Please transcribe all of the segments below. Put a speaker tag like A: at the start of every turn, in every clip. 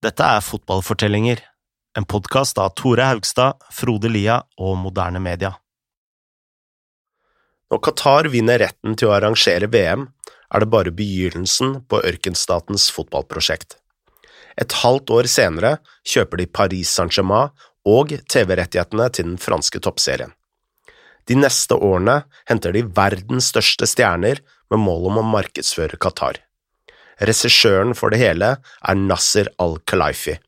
A: Dette er Fotballfortellinger, en podkast av Tore Haugstad, Frode Lia og Moderne Media. Når Qatar vinner retten til å arrangere VM, er det bare begynnelsen på ørkenstatens fotballprosjekt. Et halvt år senere kjøper de Paris Saint-Germain og TV-rettighetene til den franske toppserien. De neste årene henter de verdens største stjerner med mål om å markedsføre Qatar. Regissøren for det hele er Nasser Al-Khalifi,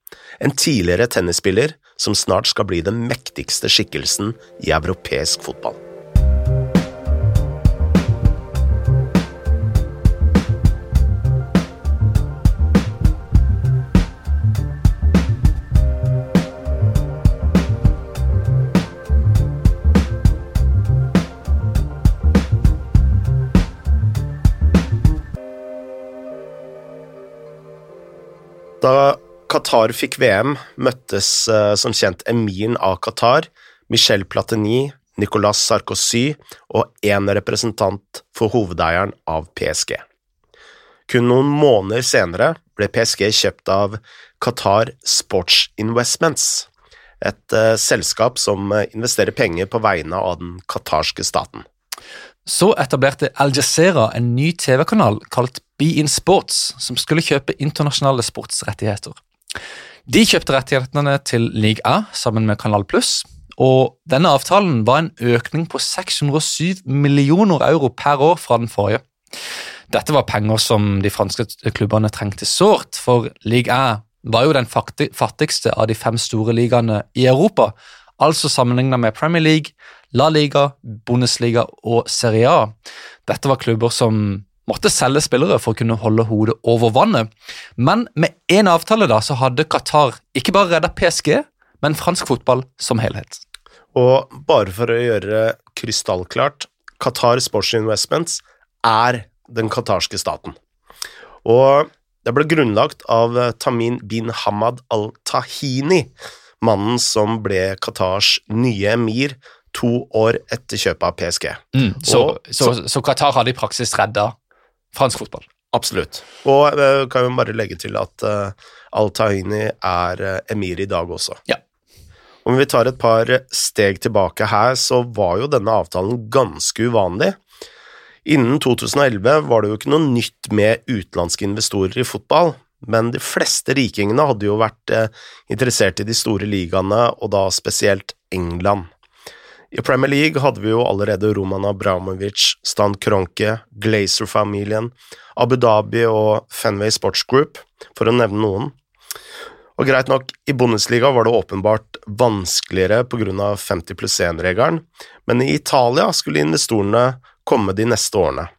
A: en tidligere tennisspiller som snart skal bli den mektigste skikkelsen i europeisk fotball. Da Qatar fikk VM, møttes uh, som kjent emiren av Qatar, Michel Platini, Nicolas Sarkozy og én representant for hovedeieren av PSG. Kun noen måneder senere ble PSG kjøpt av Qatar Sports Investments, et uh, selskap som uh, investerer penger på vegne av den qatarske staten.
B: Så etablerte Al Jazeera en ny TV-kanal kalt Be In Sports, som skulle kjøpe internasjonale sportsrettigheter. De kjøpte rettighetene til League A sammen med Kanal Pluss, og denne avtalen var en økning på 607 millioner euro per år fra den forrige. Dette var penger som de franske klubbene trengte sårt, for Ligue A var jo den fattigste av de fem store ligaene i Europa, altså sammenlignet med Premier League, La Liga, Bundesliga og Serie A. Dette var klubber som måtte selge spillere for å kunne holde hodet over vannet. Men med én avtale da, så hadde Qatar ikke bare redda PSG, men fransk fotball som helhet.
A: Og bare for å gjøre krystallklart, Qatar Sports Investments er den qatarske staten. Og det ble grunnlagt av Tamin bin Hamad al-Tahini, mannen som ble Qatars nye emir to år etter kjøpet av PSG.
B: Mm, så, og, så, så, så, Qatar hadde i praksis redda fransk fotball?
A: Absolutt. Og uh, kan jo bare legge til at uh, Al-Tahini er uh, emir i dag også.
B: Ja.
A: Om vi tar et par steg tilbake her, så var jo denne avtalen ganske uvanlig. Innen 2011 var det jo ikke noe nytt med utenlandske investorer i fotball, men de fleste rikingene hadde jo vært eh, interessert i de store ligaene, og da spesielt England. I Premier League hadde vi jo allerede Roman Abramovic, Stan Kronke, Glazer-familien, Abu Dhabi og Fenway Sports Group, for å nevne noen. Og greit nok, i Bundesliga var det åpenbart vanskeligere av 50 pluss 1-regelen, men i Italia skulle investorene komme de neste årene,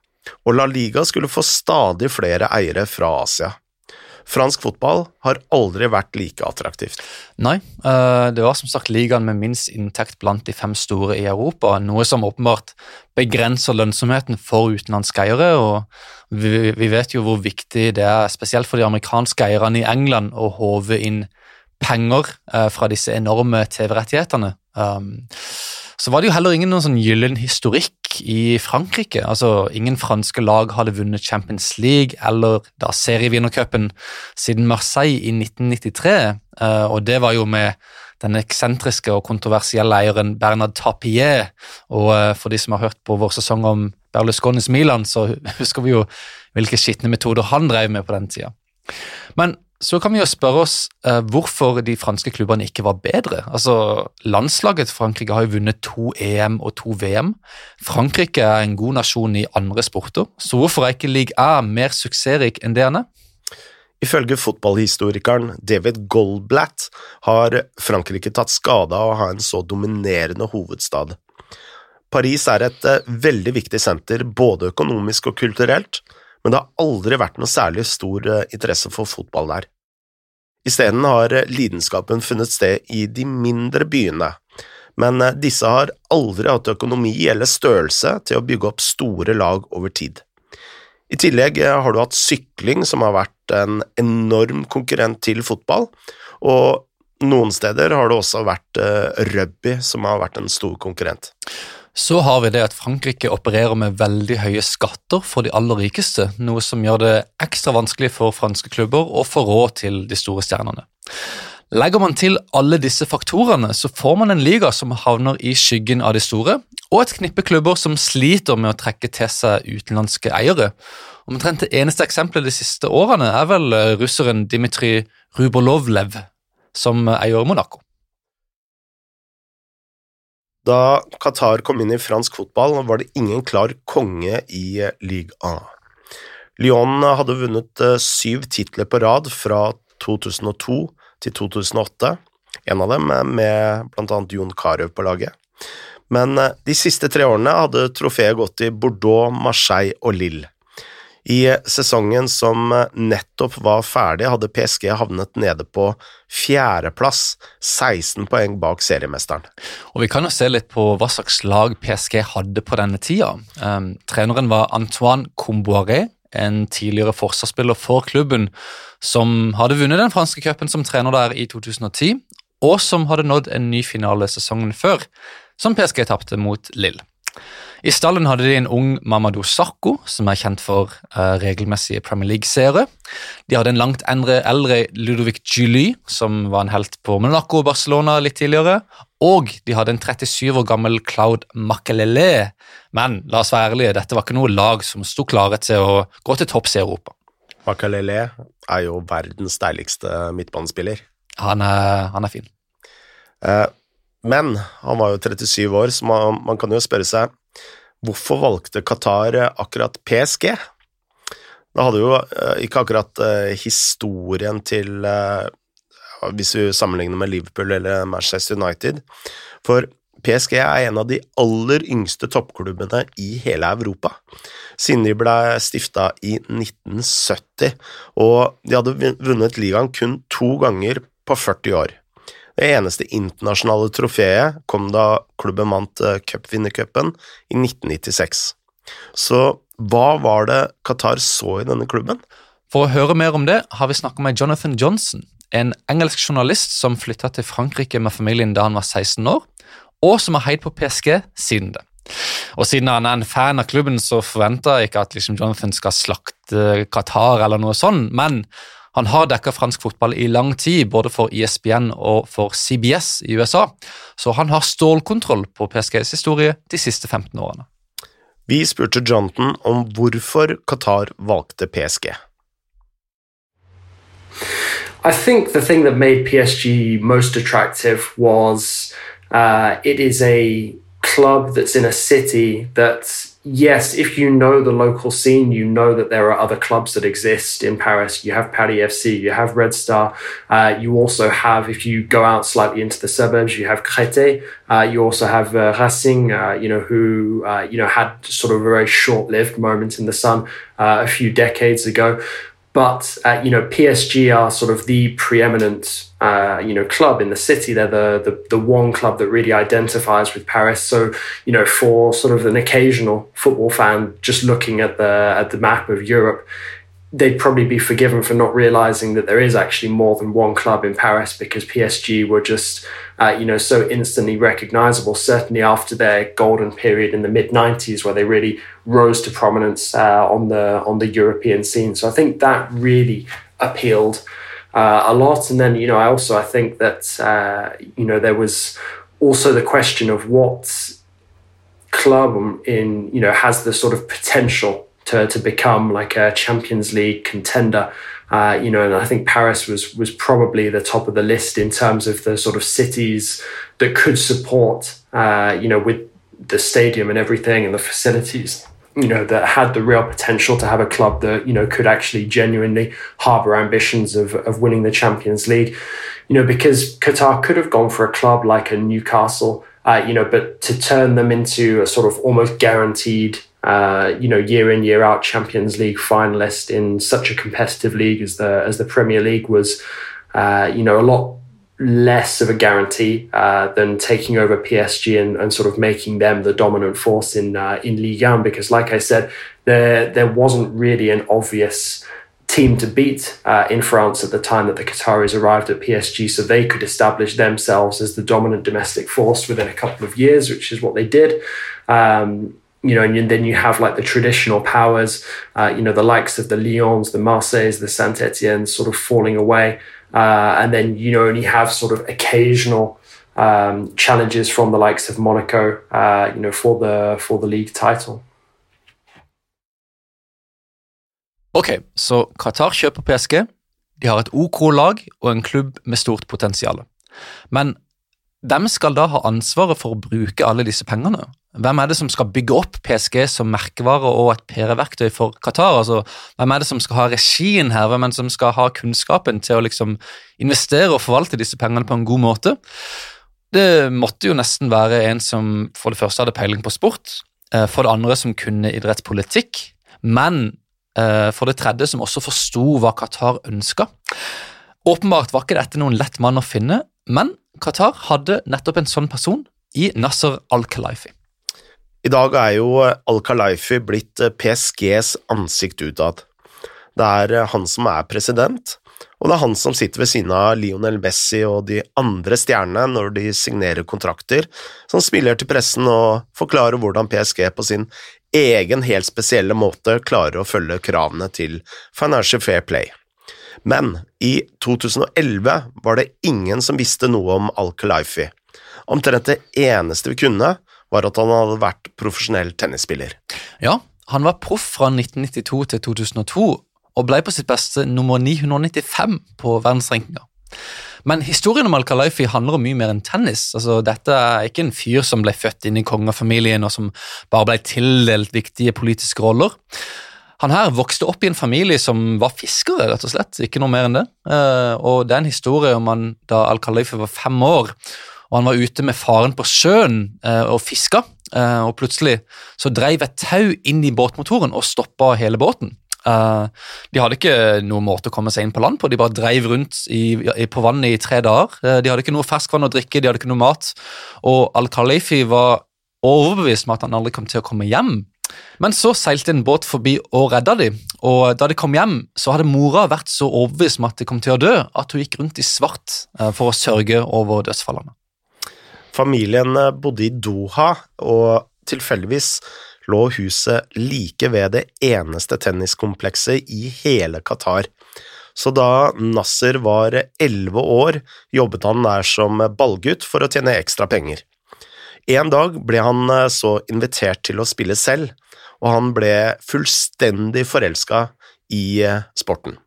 A: og La Liga skulle få stadig flere eiere fra Asia. Fransk fotball har aldri vært like attraktivt.
B: Nei, eh, det var som sagt ligaen med minst inntekt blant de fem store i Europa, noe som åpenbart begrenser lønnsomheten for utenlandske eiere. og vi, vet jo hvor viktig det er, spesielt for de amerikanske eierne i England, å håve inn penger eh, fra disse enorme TV-rettighetene. Så var det jo heller ingen noen sånn gyllen historikk i Frankrike. Altså, Ingen franske lag hadde vunnet Champions League eller da serievinnercupen siden Marseille i 1993, eh, og det var jo med den eksentriske og kontroversielle eieren Bernard Tapier. Og eh, for de som har hørt på vår sesong om Berlusconis Milan, så husker vi jo hvilke skitne metoder han drev med på den tida. Men så kan vi jo spørre oss eh, hvorfor de franske klubbene ikke var bedre. Altså, Landslaget til Frankrike har jo vunnet to EM og to VM. Frankrike er en god nasjon i andre sporter, så hvorfor er ikke Ligue A mer suksessrik enn det han er?
A: Ifølge fotballhistorikeren David Goldblatt har Frankrike tatt skade av å ha en så dominerende hovedstad. Paris er et eh, veldig viktig senter både økonomisk og kulturelt, men det har aldri vært noe særlig stor eh, interesse for fotball der. Isteden har eh, lidenskapen funnet sted i de mindre byene, men eh, disse har aldri hatt økonomi eller størrelse til å bygge opp store lag over tid. I tillegg har du hatt sykling, som har vært en enorm konkurrent til fotball, og noen steder har det også vært rugby, som har vært en stor konkurrent.
B: Så har vi det at Frankrike opererer med veldig høye skatter for de aller rikeste, noe som gjør det ekstra vanskelig for franske klubber å få råd til de store stjernene. Legger man til alle disse faktorene, så får man en liga som havner i skyggen av de store, og et knippe klubber som sliter med å trekke til seg utenlandske eiere. Omtrent det eneste eksempelet de siste årene er vel russeren Dmitrij Rubolovlev, som eier Monaco.
A: Da Qatar kom inn i fransk fotball, var det ingen klar konge i Ligue 1. Lyon hadde vunnet eh, syv titler på rad fra 2002 til 2008, en av dem med blant annet Jon Carew på laget. Men eh, de siste tre årene hadde trofeet gått til Bordeaux, Marseille og Lille. I sesongen som nettopp var ferdig, hadde PSG havnet nede på fjerdeplass, 16 poeng bak seriemesteren.
B: Og Vi kan jo se litt på hva slags lag PSG hadde på denne tida. Um, treneren var Antoine Comboiré, en tidligere forsvarsspiller for klubben, som hadde vunnet den franske cupen som trener der i 2010, og som hadde nådd en ny finale sesongen før, som PSG tapte mot Lille. I stallen hadde de en ung Mamadou Sakko, som er kjent for uh, regelmessige Premier League-seere. De hadde en langt endre, eldre Ludovic Julie, som var en helt på Monaco og Barcelona litt tidligere. Og de hadde en 37 år gammel Cloud Makelele. Men la oss være ærlige, dette var ikke noe lag som sto klare til å gå til topps i Europa.
A: Makelele er jo verdens deiligste midtbanespiller.
B: Han er, han er fin.
A: Uh, men han var jo 37 år, så man, man kan jo spørre seg Hvorfor valgte Qatar akkurat PSG? Da hadde jo eh, ikke akkurat eh, historien til eh, Hvis vi sammenligner med Liverpool eller Manchester United. For PSG er en av de aller yngste toppklubbene i hele Europa. Siden de ble stifta i 1970, og de hadde vunnet ligaen kun to ganger på 40 år. Det eneste internasjonale trofeet kom da klubben vant eh, cupvinnercupen i 1996. Så hva var det Qatar så i denne klubben?
B: For å høre mer om det har vi snakka med Jonathan Johnson, en engelsk journalist som flytta til Frankrike med familien da han var 16 år, og som har heid på PSG siden det. Og Siden han er en fan av klubben, så forventer jeg ikke at liksom Jonathan skal slakte Qatar, eller noe sånt, men han har dekka fransk fotball i lang tid, både for ISBN e og for CBS i USA, så han har stålkontroll på PSGs historie de siste 15 årene.
A: Vi spurte Jonathan om hvorfor Qatar valgte PSG.
C: I think the thing that made PSG most attractive was uh, it is a club that's in a city that yes, if you know the local scene, you know that there are other clubs that exist in Paris. You have Paris FC, you have Red Star. Uh, you also have, if you go out slightly into the suburbs, you have Créteil. Uh, you also have uh, Racing, uh, you know, who uh, you know had sort of a very short-lived moment in the sun uh, a few decades ago. But uh, you know, PSG are sort of the preeminent uh, you know club in the city. They're the, the the one club that really identifies with Paris. So you know, for sort of an occasional football fan just looking at the at the map of Europe, they'd probably be forgiven for not realizing that there is actually more than one club in Paris because PSG were just, uh, you know, so instantly recognizable. Certainly after their golden period in the mid '90s, where they really rose to prominence uh, on the on the European scene. So I think that really appealed uh, a lot. And then, you know, I also I think that uh, you know there was also the question of what club in you know has the sort of potential to, to become like a Champions League contender. Uh, you know, and I think Paris was was probably the top of the list in terms of the sort of cities that could support, uh, you know, with the stadium and everything and the facilities, you know, that had the real potential to have a club that you know could actually genuinely harbour ambitions of of winning the Champions League. You know, because Qatar could have gone for a club like a Newcastle. Uh, you know, but to turn them into a sort of almost guaranteed uh, you know, year in year out Champions League finalist in such a competitive league as the as the Premier League was, uh, you know, a lot less of a guarantee uh, than taking over PSG and, and sort of making them the dominant force in uh, in Ligue 1 because, like I said, there there wasn't really an obvious team to beat uh, in France at the time that the Qataris arrived at PSG, so they could establish themselves as the dominant domestic force within a couple of years, which is what they did. Um, you know, and then you have like the traditional powers, uh, you know, the likes of the Lyons, the Marseilles, the Saint Etienne sort of falling away. Uh, and then, you know, only have sort of occasional um, challenges from the likes of Monaco, uh, you know, for the, for the league title.
B: Ok, så Qatar kjøper PSG. De har et OK lag og en klubb med stort potensial. Men hvem skal da ha ansvaret for å bruke alle disse pengene? Hvem er det som skal bygge opp PSG som merkevare og et PR-verktøy for Qatar? Altså, hvem er det som skal ha regien her? Hvem er det som skal ha kunnskapen til å liksom investere og forvalte disse pengene på en god måte? Det måtte jo nesten være en som for det første hadde peiling på sport, eh, for det andre som kunne idrettspolitikk, men eh, for det tredje som også forsto hva Qatar ønska. Åpenbart var ikke dette noen lett mann å finne, men Qatar hadde nettopp en sånn person i Nasser Al-Khelaifi.
A: I dag er jo Al-Khalaifi blitt eh, PSGs ansikt utad. Det er eh, han som er president, og det er han som sitter ved siden av Lionel Messi og de andre stjernene når de signerer kontrakter, som spiller til pressen og forklarer hvordan PSG på sin egen helt spesielle måte klarer å følge kravene til Financial Fair Play. Men i 2011 var det ingen som visste noe om Al-Khalaifi. Omtrent det eneste vi kunne, var at han hadde vært profesjonell tennisspiller.
B: Ja, han var proff fra 1992 til 2002 og ble på sitt beste nummer 995 på verdensrankinga. Men historien om Al-Khalaifi handler om mye mer enn tennis. Altså, dette er ikke en fyr som ble født inn i kongefamilien og som bare ble tildelt viktige politiske roller. Han her vokste opp i en familie som var fiskere, rett og slett. Ikke noe mer enn det. Eh, og det er en historie om han da Al-Khalifi var fem år og han var ute med faren på sjøen eh, og fiska. Eh, og plutselig så dreiv et tau inn i båtmotoren og stoppa hele båten. Uh, de hadde ikke noen måte å komme seg inn på land på, de bare dreiv rundt i, på vannet i tre dager. De hadde ikke noe ferskvann å drikke, de hadde ikke noe mat. Og Al-Khalifi var overbevist om at han aldri kom til å komme hjem. Men så seilte en båt forbi og redda de, og da de kom hjem, så hadde mora vært så overbevist om at de kom til å dø, at hun gikk rundt i svart for å sørge over dødsfallene.
A: Familien eh, bodde i Doha, og tilfeldigvis lå huset like ved det eneste tenniskomplekset i hele Qatar. Så da Nasser var elleve år, jobbet han der som ballgutt for å tjene ekstra penger. En dag ble han eh, så invitert til å spille selv, og han ble fullstendig forelska i eh, sporten.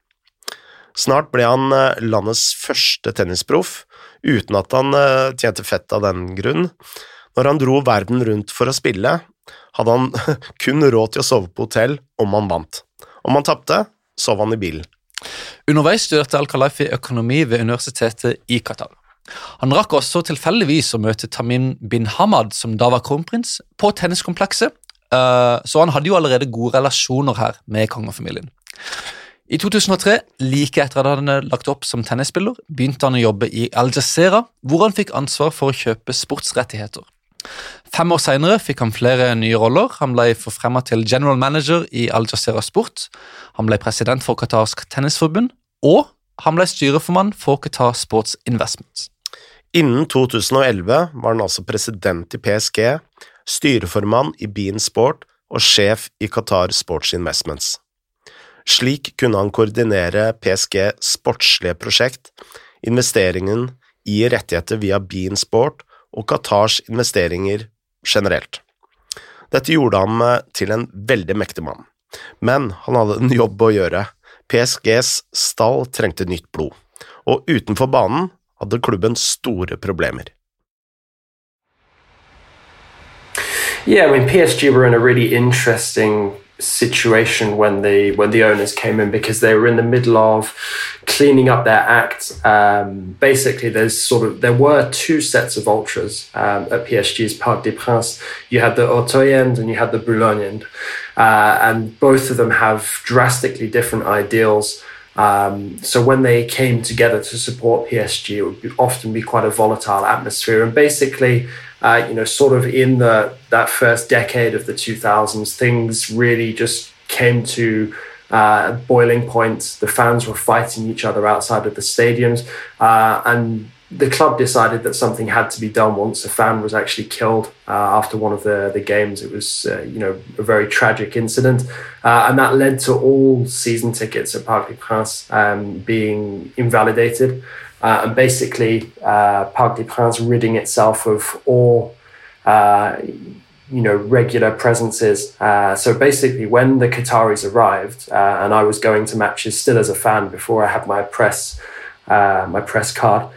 A: Snart ble han landets første tennisproff, uten at han uh, tjente fett av den grunn. Når han dro verden rundt for å spille, hadde han kun råd til å sove på hotell om han vant. Om han tapte, sov han i bilen.
B: Underveis studerte Al-Khalifi økonomi ved universitetet i Qatar. Han rakk også tilfeldigvis å møte Tamin bin Hamad, som da var kronprins, på tenniskomplekset, eh, så han hadde jo allerede gode relasjoner her med kongefamilien. I 2003, like etter at han hadde lagt opp som tennisspiller, begynte han å jobbe i Al Jazeera, hvor han fikk ansvar for å kjøpe sportsrettigheter. Fem år senere fikk han flere nye roller. Han ble forfremma til general manager i Al Jazeera Sport, han ble president for Qatarsk tennisforbund, og han ble styreformann for Qatar Sports Investments.
A: Innen 2011 var han altså president i PSG, styreformann i Bean Sport og sjef i Qatar Sports Investments. Slik kunne han koordinere PSG sportslige prosjekt, investeringen i rettigheter via Bean Sport og Qatars investeringer generelt. Dette gjorde ham eh, til en veldig mektig mann, men han hadde en jobb å gjøre. PSGs stall trengte nytt blod, og utenfor banen hadde klubben store problemer.
C: Yeah, I mean, PSG were in a really interesting situation when the when the owners came in because they were in the middle of cleaning up their act. Um, basically, there's sort of there were two sets of ultras um, at PSG's Parc des Princes. You had the Auteuil and you had the Boulogne uh, and both of them have drastically different ideals. Um, so when they came together to support PSG, it would often be quite a volatile atmosphere. And basically, uh, you know, sort of in the that first decade of the 2000s, things really just came to uh, boiling point. The fans were fighting each other outside of the stadiums, uh, and the club decided that something had to be done once a fan was actually killed uh, after one of the, the games. It was, uh, you know, a very tragic incident. Uh, and that led to all season tickets at Parc des Princes um, being invalidated. Uh, and basically, uh, Parc des Princes ridding itself of all, uh, you know, regular presences. so basically, when the Qataris arrived, and I was going to matches still as a fan before I had my press, my press card,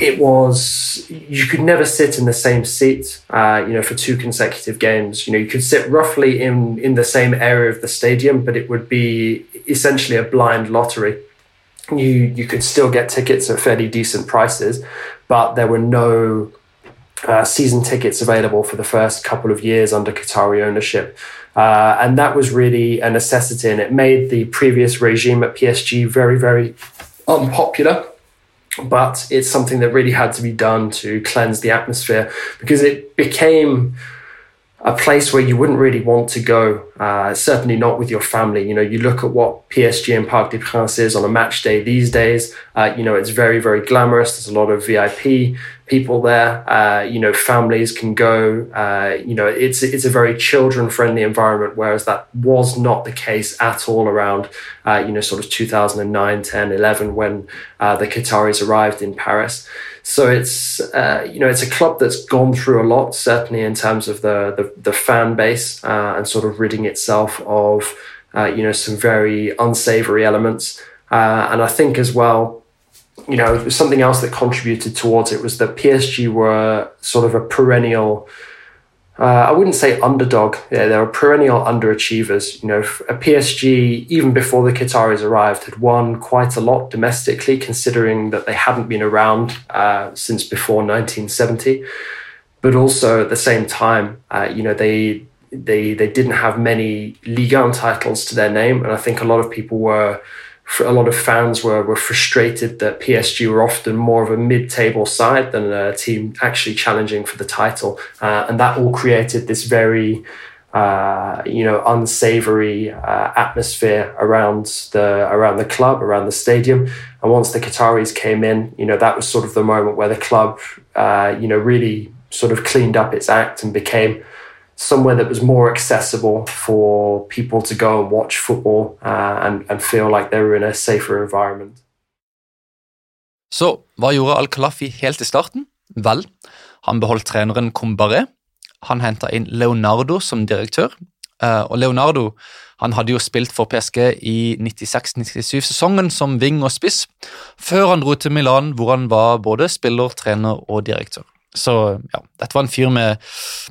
C: it was you could never sit in the same seat uh, you know for two consecutive games. You know you could sit roughly in in the same area of the stadium but it would be essentially a blind lottery. You you could still get tickets at fairly decent prices but there were no uh, season tickets available for the first couple of years under Qatari ownership. Uh, and that was really a necessity, and it made the previous regime at PSG very, very unpopular but it's something that really had to be done to cleanse the atmosphere because it became a place where you wouldn't really want to go, uh, certainly not with your family. You know, you look at what PSG and Parc des Princes is on a match day these days, uh, you know, it's very, very glamorous. There's a lot of VIP people there. Uh, you know, families can go. Uh, you know, it's it's a very children friendly environment, whereas that was not the case at all around, uh, you know, sort of 2009, 10, 11 when uh, the Qataris arrived in Paris. So it's uh, you know it's a club that's gone through a lot, certainly in terms of the the, the fan base uh, and sort of ridding itself of you know some very unsavory elements. and I think as well, you know, something else that contributed towards it was that PSG were sort of a perennial. Uh, I wouldn't say underdog. Yeah, they were perennial underachievers. You know, a PSG even before the Qataris arrived had won quite a lot domestically, considering that they hadn't been around uh, since before 1970. But also at the same time, uh, you know, they they they didn't have many Ligue 1 titles to their name, and I think a lot of people were a lot of fans were, were frustrated that PSG were often more of a mid-table side than a team actually challenging for the title, uh, and that all created this very uh, you know unsavory uh, atmosphere around the around the club, around the stadium. And once the Qataris came in, you know that was sort of the moment where the club, uh, you know, really sort of cleaned up its act and became somewhere that was more accessible for people to go and watch football uh, and, and feel like they were in a safer environment.
B: Så hva gjorde Al-Khalafi helt i starten? Vel, han beholdt treneren Combaré. Han henta inn Leonardo som direktør. Uh, og Leonardo han hadde jo spilt for PSG i 96-97-sesongen som wing og spiss, før han dro til Milan, hvor han var både spiller, trener og direktør. Så ja, dette var en fyr med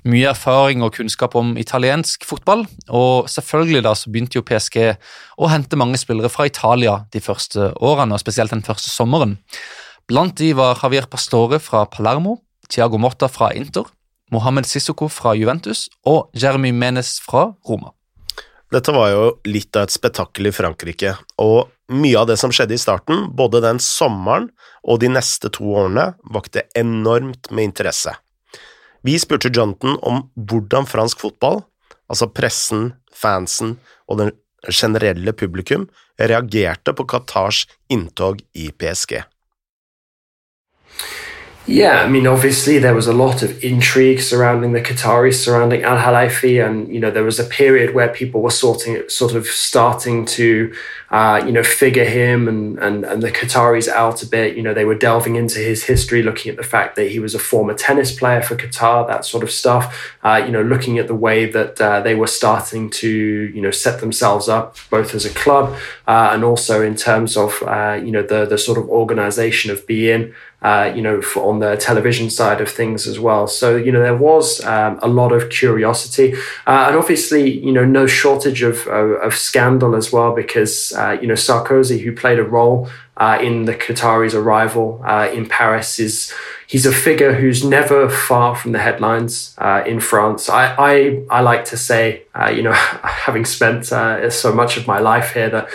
B: mye erfaring og kunnskap om italiensk fotball. Og selvfølgelig da så begynte jo PSG å hente mange spillere fra Italia de første årene, og spesielt den første sommeren. Blant de var Javier Pastore fra Palermo, Tiago Motta fra Inter, Mohammed Sissoko fra Juventus og Jeremy Menes fra Roma.
A: Dette var jo litt av et spetakkel i Frankrike, og mye av det som skjedde i starten, både den sommeren og de neste to årene, vakte enormt med interesse. Vi spurte Jonathan om hvordan fransk fotball, altså pressen, fansen og den generelle publikum, reagerte på Qatars inntog i PSG.
C: Yeah, I mean, obviously there was a lot of intrigue surrounding the Qataris, surrounding Al Khalifi, and you know there was a period where people were sorting, sort of starting to, uh, you know, figure him and, and and the Qataris out a bit. You know, they were delving into his history, looking at the fact that he was a former tennis player for Qatar, that sort of stuff. Uh, you know, looking at the way that uh, they were starting to, you know, set themselves up both as a club uh, and also in terms of, uh, you know, the the sort of organization of being uh, you know, on the television side of things as well. So, you know, there was um, a lot of curiosity uh, and obviously, you know, no shortage of, of, of scandal as well because, uh, you know, Sarkozy, who played a role uh, in the Qataris' arrival uh, in Paris, is he's a figure who's never far from the headlines in France. I, I, I like to say, you know, having spent so much of my life here, that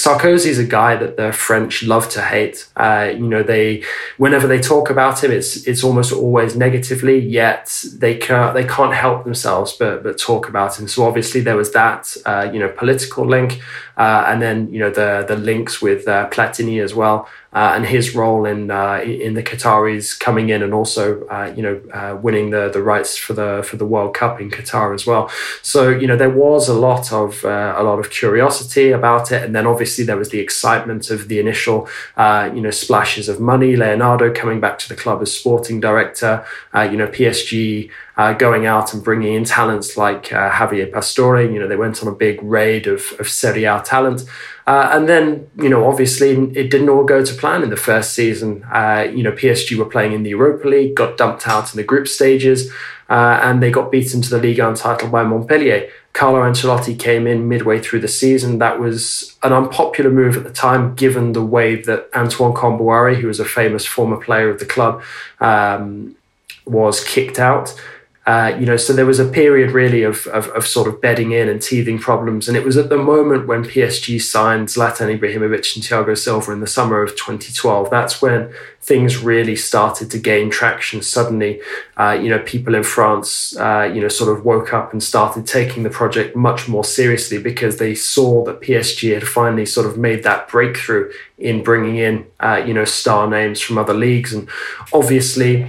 C: Sarkozy is a guy that the French love to hate. Uh, you know, they whenever they talk about him, it's it's almost always negatively. Yet they can't they can't help themselves but but talk about him. So obviously there was that uh, you know political link, uh, and then you know the the links with uh, Platini as well. uh, and his role in uh, in the Qataris coming in and also uh, you know uh, winning the the rights for the for the World Cup in Qatar as well. So you know there was a lot of a lot of curiosity about it, and then obviously there was the excitement of the initial you know splashes of money. Leonardo coming back to the club as sporting director. you know PSG. Uh, going out and bringing in talents like uh, Javier Pastore. You know, they went on a big raid of, of Serie A talent. Uh, and then, you know, obviously it didn't all go to plan in the first season. Uh, you know, PSG were playing in the Europa League, got dumped out in the group stages, uh, and they got beaten to the league 1 title by Montpellier. Carlo Ancelotti came in midway through the season. That was an unpopular move at the time, given the way that Antoine Kombouaré, who was a famous former player of the club, um, was kicked out. Uh, you know, so there was a period really of, of, of sort of bedding in and teething problems, and it was at the moment when PSG signed Zlatan Ibrahimovic and Thiago Silva in the summer of 2012. That's when things really started to gain traction. Suddenly, uh, you know, people in France, uh, you know, sort of woke up and started taking the project much more seriously because they saw that PSG had finally sort of made that breakthrough in bringing in, uh, you know, star names from other leagues, and obviously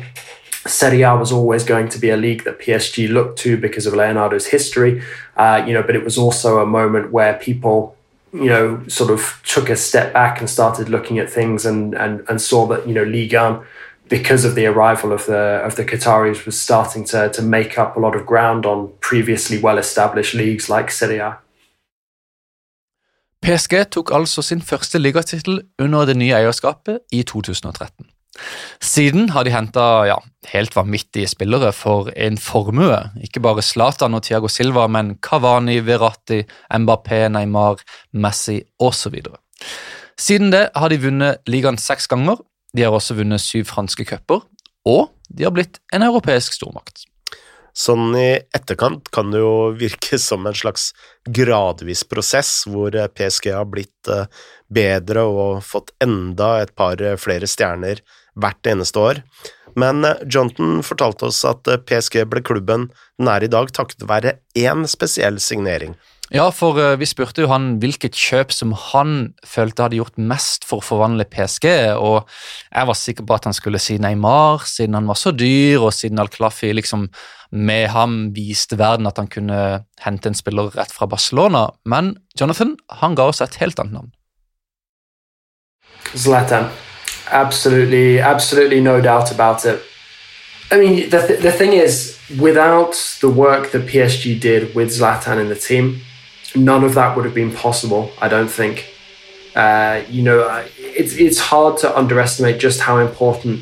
C: Serie A was always going to be a league that PSG looked to because of Leonardo's history, uh, you know, but it was also a moment where people, you know, sort of took a step back and started looking at things and and, and saw that you know Ligue 1, because of the arrival of the of the Qataris, was starting to to make up a lot of ground on previously well established leagues like Serie A.
B: PSG tok altså sin første ligatittel under det nye i 2013. Siden har de henta ja, helt vanvittige spillere for en formue. Ikke bare Zlatan og Thiago Silva, men Cavani, Verratti, Mbappé, Neymar, Messi osv. Siden det har de vunnet ligaen seks ganger. De har også vunnet syv franske cuper, og de har blitt en europeisk stormakt.
A: Sånn i etterkant kan det jo virke som en slags gradvis prosess, hvor PSG har blitt eh, bedre og fått enda et par flere stjerner hvert eneste år. Men Johnton Jonathan fortalte oss at eh, PSG ble klubben den er i dag takket være én spesiell signering.
B: Ja, for uh, vi spurte jo han hvilket kjøp som han følte hadde gjort mest for å forvandle PSG, og jeg var sikker på at han skulle si Neymar, siden han var så dyr, og siden Al-Klafi liksom med ham viste verden at han kunne hente en spiller rett fra Barcelona. Men Jonathan han ga oss et helt annet navn.
C: Zlatan. Absolutely, absolutely no doubt about it. I mean, the, th- the thing is, without the work that PSG did with Zlatan in the team, none of that would have been possible, I don't think. Uh, you know, it's, it's hard to underestimate just how important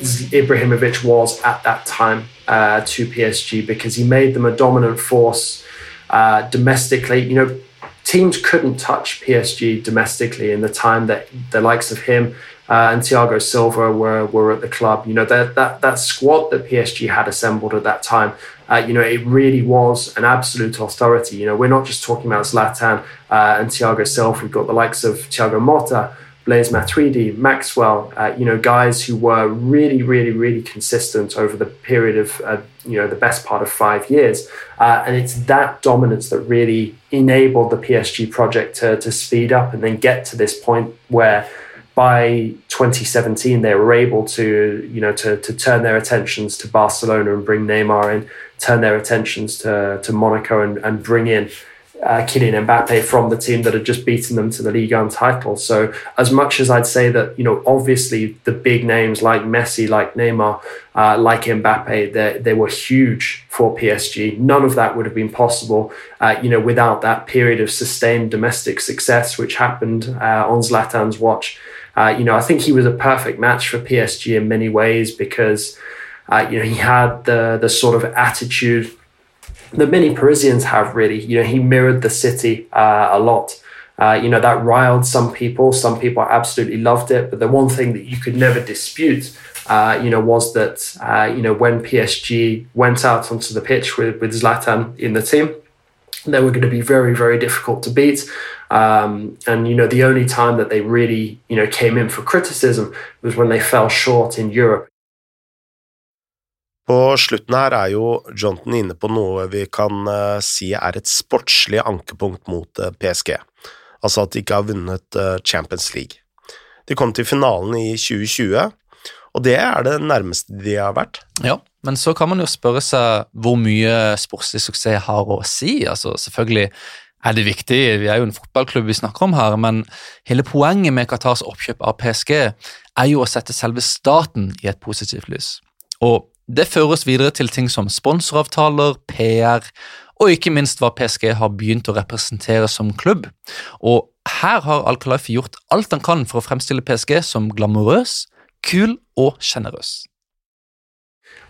C: Ibrahimovic was at that time uh, to PSG because he made them a dominant force uh, domestically. You know, teams couldn't touch PSG domestically in the time that the likes of him uh, and Thiago Silva were, were at the club. You know, that, that, that squad that PSG had assembled at that time, uh, you know, it really was an absolute authority. You know, we're not just talking about Zlatan uh, and Thiago Silva. We've got the likes of Thiago Motta, Blaise Matuidi, Maxwell, uh, you know, guys who were really, really, really consistent over the period of, uh, you know, the best part of five years. Uh, and it's that dominance that really enabled the PSG project to, to speed up and then get to this point where by 2017 they were able to you know to, to turn their attentions to Barcelona and bring Neymar in, turn their attentions to, to Monaco and, and bring in uh, Kylian Mbappe from the team that had just beaten them to the Ligue 1 title. So as much as I'd say that you know obviously the big names like Messi, like Neymar, uh, like Mbappe, they, they were huge for PSG. None of that would have been possible, uh, you know, without that period of sustained domestic success which happened uh, on Zlatan's watch. Uh, you know, I think he was a perfect match for PSG in many ways because, uh, you know, he had the the sort of attitude that many Parisians have. Really, you know, he mirrored the city uh, a lot. Uh, you know, that riled some people. Some people absolutely loved it. But the one thing that you could never dispute, uh, you know, was that, uh, you know, when PSG went out onto the pitch with, with Zlatan in the team, they were going to be very, very difficult to beat. Um, and you know, the only time that they really you know came in for criticism was when they fell short in Europe.
A: På slutten her er jo Johnton inne på noe vi kan uh, si er et sportslig ankepunkt mot uh, PSG, altså at de ikke har vunnet uh, Champions League. De kom til finalen i 2020, og det er det nærmeste de har vært.
B: Ja, men så kan man jo spørre seg hvor mye sportslig suksess har å si. Altså, selvfølgelig er det viktig, vi er jo en fotballklubb vi snakker om her, men hele poenget med Qatars oppkjøp av PSG er jo å sette selve staten i et positivt lys. Og det føres videre til ting som sponsoravtaler, PR og ikke minst hva PSG har begynt å representere som klubb. Og her har Al-Khalifi gjort alt han kan for å fremstille PSG som glamorøs, kul og sjenerøs.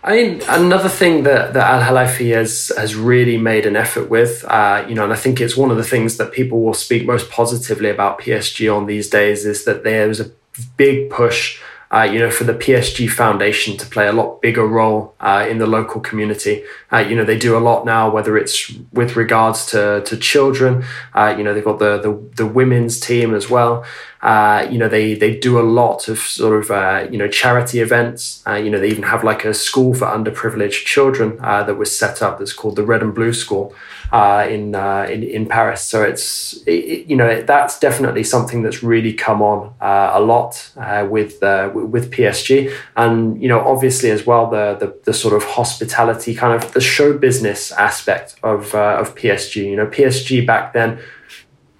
C: I mean, another thing that, that Al Halafi has has really made an effort with, uh, you know, and I think it's one of the things that people will speak most positively about PSG on these days is that there was a big push uh, you know, for the PSG Foundation to play a lot bigger role uh, in the local community. Uh, you know, they do a lot now, whether it's with regards to to children. Uh, you know, they've got the, the, the women's team as well. Uh, you know, they they do a lot of sort of uh, you know charity events. Uh, you know, they even have like a school for underprivileged children uh, that was set up. That's called the Red and Blue School uh, in, in in Paris. So it's it, you know that's definitely something that's really come on a lot with with PSG, and you know obviously as well the, the the, sort of hospitality kind of the show business aspect of uh, of PSG. You know PSG back then,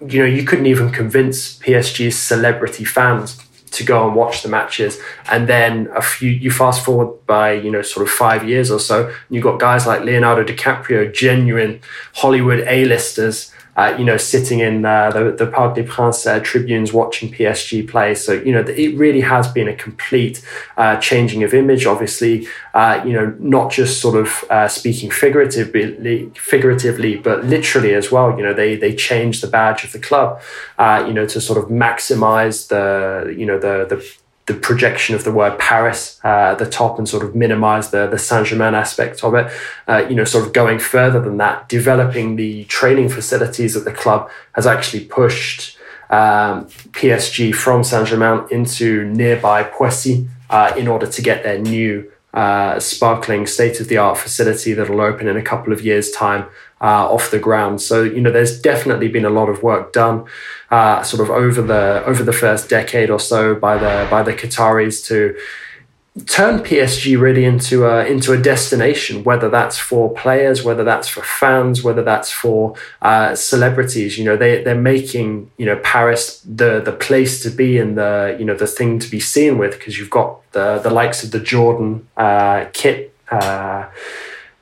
C: you know you couldn't even convince PSG's celebrity fans to go and watch the matches. And then a few you fast forward by you know sort of five years or so and you've got guys like leonardo dicaprio genuine hollywood a-listers uh, you know, sitting in uh, the, the Parc des Princes uh, tribunes watching PSG play. So, you know, it really has been a complete uh, changing of image. Obviously, uh, you know, not just sort of uh, speaking figuratively, figuratively, but literally as well. You know, they they changed the badge of the club, you know, to sort of maximize the, you know, the the the projection of the word Paris uh, at the top and sort of minimize the, the Saint Germain aspect of it. Uh, you know, sort of going further than that, developing the training facilities at the club has actually pushed um, PSG from Saint Germain into nearby Poissy uh, in order to get their new uh, sparkling state of the art facility that'll open in a couple of years' time uh, off the ground. So you know, there's definitely been a lot of work done, uh, sort of over the over the first decade or so by the by the Qataris to turn PSG really into a into a destination, whether that's for players, whether that's for fans, whether that's for uh, celebrities. You know, they they're making you know Paris the the place to be and the you know the thing to be seen with because you've got the the likes of the Jordan uh, kit.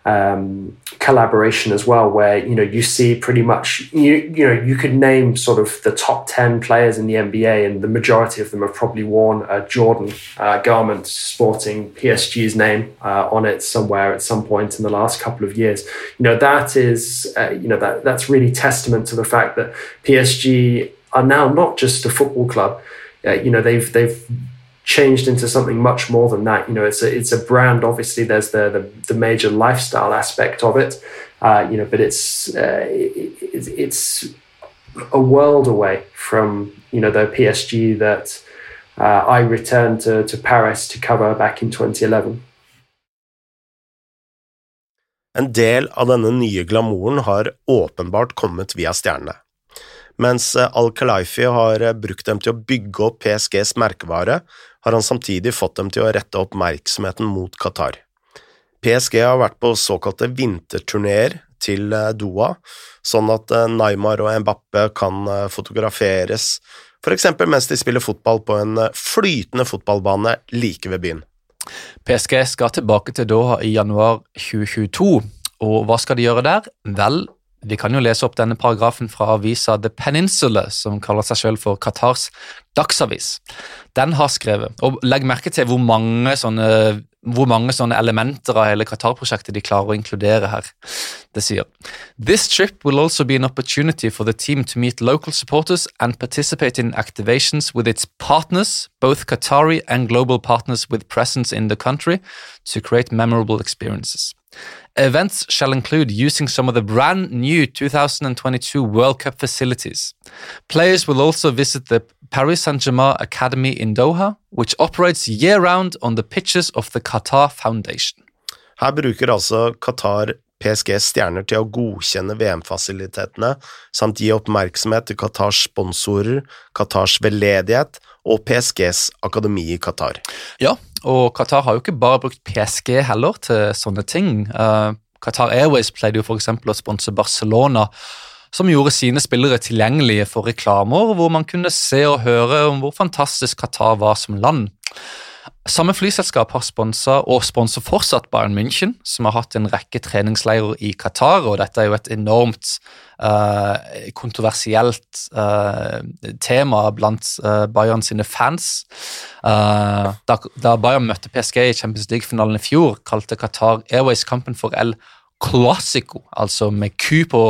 C: Um, collaboration as well, where you know you see pretty much you you know you could name sort of the top ten players in the NBA, and the majority of them have probably worn a Jordan uh, garment sporting PSG's name uh, on it somewhere at some point in the last couple of years. You know that is uh, you know that that's really testament to the fact that PSG are now not just a football club. Uh, you know they've they've changed into something much more than that. You know, it's a it's a brand. Obviously, there's the the, the major lifestyle aspect of it. Uh, you know, but it's uh, it, it's a world away from you know the PSG that uh, I returned to to Paris to cover back in 2011.
A: En del av denne nye glamouren har åpenbart kommet via stjernene. Mens Al-Khalifi har brukt dem til å bygge opp PSGs merkevare, har han samtidig fått dem til å rette oppmerksomheten mot Qatar. PSG har vært på såkalte vinterturneer til eh, Doha, sånn at eh, Neymar og Mbappe kan eh, fotograferes, for eksempel mens de spiller fotball på en flytende fotballbane like ved byen.
B: PSG skal tilbake til Doha i januar 2022, og hva skal de gjøre der? Vel, vi kan jo lese opp denne paragrafen fra avisa The Peninsula, som kaller seg selv for Qatars dagsavis. Den har skrevet, og legg merke til hvor mange sånne, hvor mange sånne elementer av hele Qatar-prosjektet de klarer å inkludere her. Det sier This trip will also be an opportunity for the team to meet local supporters and participate in activations with its partners, both Qatari and global partners with presence in the country, to create memorable experiences. Events shall include using some of the brand new 2022 World Cup facilities. Players will also visit the Paris Saint Germain Academy in Doha, which operates year round on the pitches of the Qatar Foundation.
A: Her bruker altså Qatar PSGs stjerner til å godkjenne VM-fasilitetene, samt gi oppmerksomhet til Qatars sponsorer, Qatars veldedighet og PSGs akademi i Qatar.
B: Ja, og Qatar har jo ikke bare brukt PSG heller til sånne ting. Uh, Qatar Airways pleide jo f.eks. å sponse Barcelona, som gjorde sine spillere tilgjengelige for reklamer, hvor man kunne se og høre om hvor fantastisk Qatar var som land. Samme flyselskap har sponsa og sponser fortsatt Bayern München, som har hatt en rekke treningsleirer i Qatar. og Dette er jo et enormt uh, kontroversielt uh, tema blant uh, Bayern sine fans. Da, da, Bayern møtte PSG i Champions League-finalen i fjor, kalte Qatar Airways kampen for El Classico, altså med Q på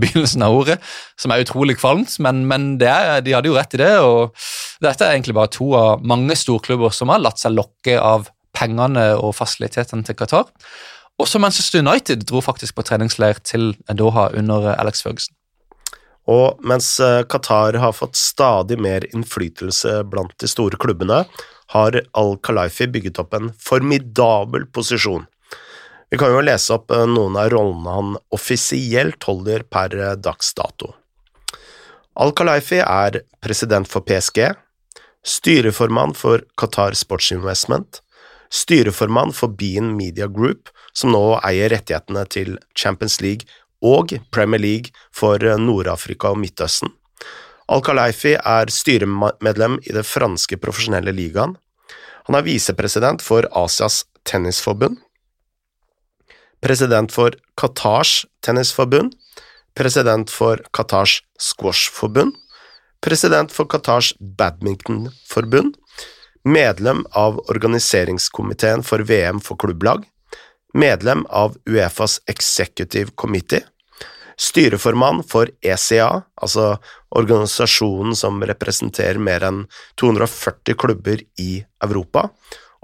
B: begynnelsen av ordet, som er utrolig kvalmt, men, men er, de hadde jo rett i det. og Dette er egentlig bare to av mange storklubber som har latt seg lokke av pengene og fasilitetene til Qatar. Også Manchester United dro faktisk på treningsleir til Doha under Alex Ferguson.
A: Og mens eh, Qatar har fått stadig mer innflytelse blant de store klubbene, har Al-Khalifi bygget opp en formidabel posisjon vi kan jo lese opp eh, noen av rollene han offisielt holder per eh, dags dato. Al-Khalifi er president for PSG, styreformann for Qatar Sports Investment, styreformann for Bean Media Group, som nå eier rettighetene til Champions League og Premier League for eh, Nord-Afrika og Midtøsten. Al-Khalifi er styremedlem i det franske profesjonelle ligaen. Han er visepresident for Asias tennisforbund, president for Qatars tennisforbund, president for Qatars squashforbund, president for Qatars badmintonforbund, medlem av organiseringskomiteen for VM for klubblag, medlem av Uefas Executive Committee, styreformann for ECA, altså organisasjonen som representerer mer enn 240 klubber i Europa,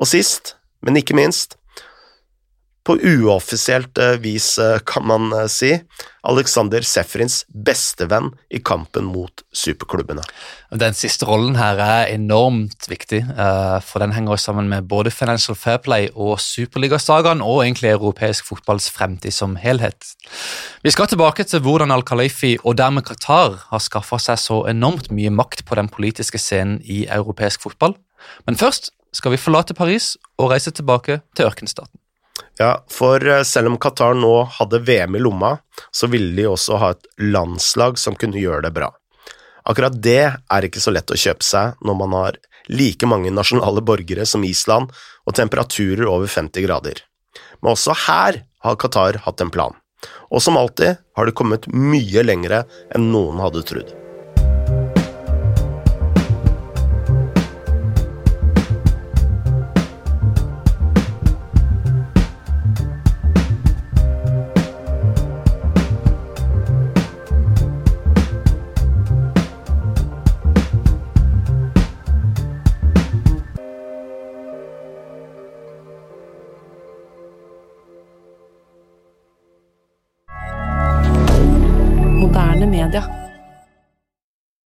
A: og sist, men ikke minst, på uoffisielt eh, vis, eh, kan man eh, si, Alexander Sefrins bestevenn i kampen mot superklubbene.
B: Den siste rollen her er enormt viktig, for den henger sammen med både Financial Fair Play og Superligasagaen, og egentlig europeisk fotballs fremtid som helhet. Vi skal tilbake til hvordan Al-Khalifi og dermed Qatar har skaffa seg så enormt mye makt på den politiske scenen i europeisk fotball. Men først skal vi forlate Paris og reise tilbake til ørkenstaten.
A: Ja, for eh, selv om Qatar nå hadde VM i lomma, så ville de også ha et landslag som kunne gjøre det bra. Akkurat det er ikke så lett å kjøpe seg når man har like mange nasjonale borgere som Island og temperaturer over 50 grader. Men også her har Qatar hatt en plan, og som alltid har det kommet mye lengre enn noen hadde trodd.